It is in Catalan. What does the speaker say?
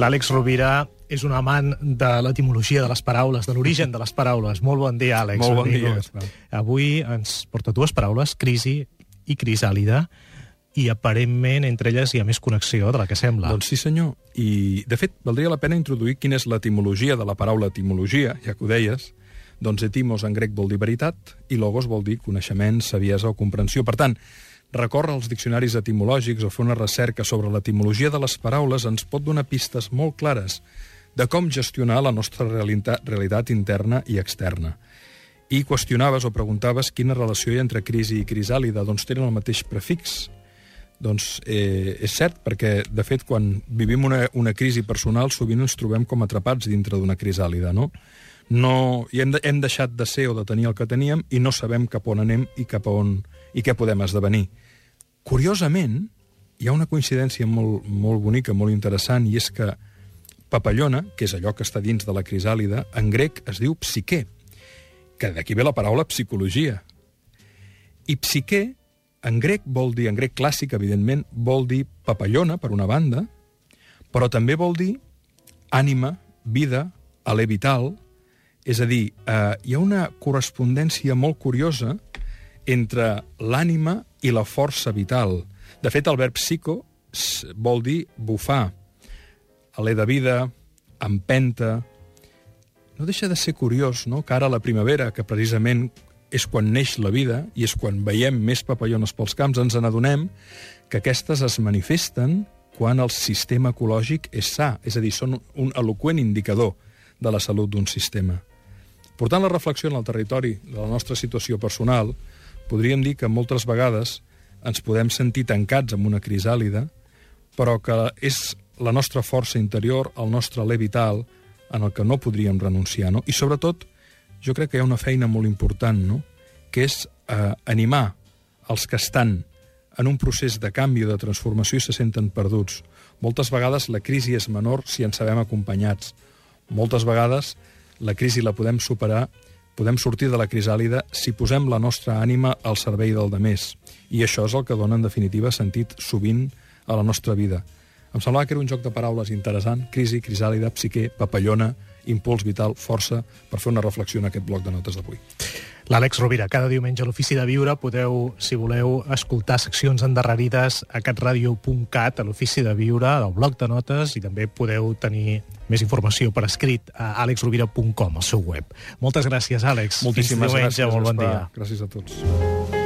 L'Àlex Rovira és un amant de l'etimologia de les paraules, de l'origen de les paraules. Molt bon dia, Àlex. Molt bon dia. Avui ens porta dues paraules, crisi i crisàlida, i aparentment entre elles hi ha més connexió de la que sembla. Doncs sí, senyor. I, de fet, valdria la pena introduir quina és l'etimologia de la paraula etimologia, ja que ho deies. Doncs etimos en grec vol dir veritat i logos vol dir coneixement, saviesa o comprensió. Per tant, recórrer als diccionaris etimològics o fer una recerca sobre l'etimologia de les paraules ens pot donar pistes molt clares de com gestionar la nostra realitat, realitat interna i externa. I qüestionaves o preguntaves quina relació hi ha entre crisi i crisàlida. Doncs tenen el mateix prefix, doncs eh, és cert, perquè, de fet, quan vivim una, una crisi personal, sovint ens trobem com atrapats dintre d'una crisàlida, no? No i hem, de, hem deixat de ser o de tenir el que teníem i no sabem cap on anem i cap on i què podem esdevenir. Curiosament, hi ha una coincidència molt, molt bonica, molt interessant, i és que papallona, que és allò que està dins de la crisàlida, en grec es diu psiquer, que d'aquí ve la paraula psicologia. I psiquer, en grec vol dir, en grec clàssic, evidentment, vol dir papallona, per una banda, però també vol dir ànima, vida, alè vital, és a dir, eh, hi ha una correspondència molt curiosa entre l'ànima i la força vital. De fet, el verb psico vol dir bufar, alè de vida, empenta... No deixa de ser curiós, no?, que ara la primavera, que precisament és quan neix la vida i és quan veiem més papallones pels camps, ens n'adonem que aquestes es manifesten quan el sistema ecològic és sa, és a dir, són un eloqüent indicador de la salut d'un sistema. Portant la reflexió en el territori de la nostra situació personal, podríem dir que moltes vegades ens podem sentir tancats amb una crisàlida, però que és la nostra força interior, el nostre alè vital, en el que no podríem renunciar. No? I sobretot, jo crec que hi ha una feina molt important, no? que és eh, animar els que estan en un procés de canvi o de transformació i se senten perduts. Moltes vegades la crisi és menor si ens sabem acompanyats. Moltes vegades la crisi la podem superar, podem sortir de la crisàlida si posem la nostra ànima al servei del demés. I això és el que dona, en definitiva, sentit sovint a la nostra vida. Em semblava que era un joc de paraules interessant, crisi, crisàlida, psiquer, papallona, impuls vital, força, per fer una reflexió en aquest bloc de notes d'avui. L'Àlex Rovira, cada diumenge a l'Ofici de Viure podeu, si voleu, escoltar seccions endarrerides a catradio.cat, a l'Ofici de Viure, al bloc de notes, i també podeu tenir més informació per escrit a alexrovira.com, al seu web. Moltes gràcies, Àlex. Moltíssimes Fins diumenge, gràcies, molt bon dia. Gràcies a tots.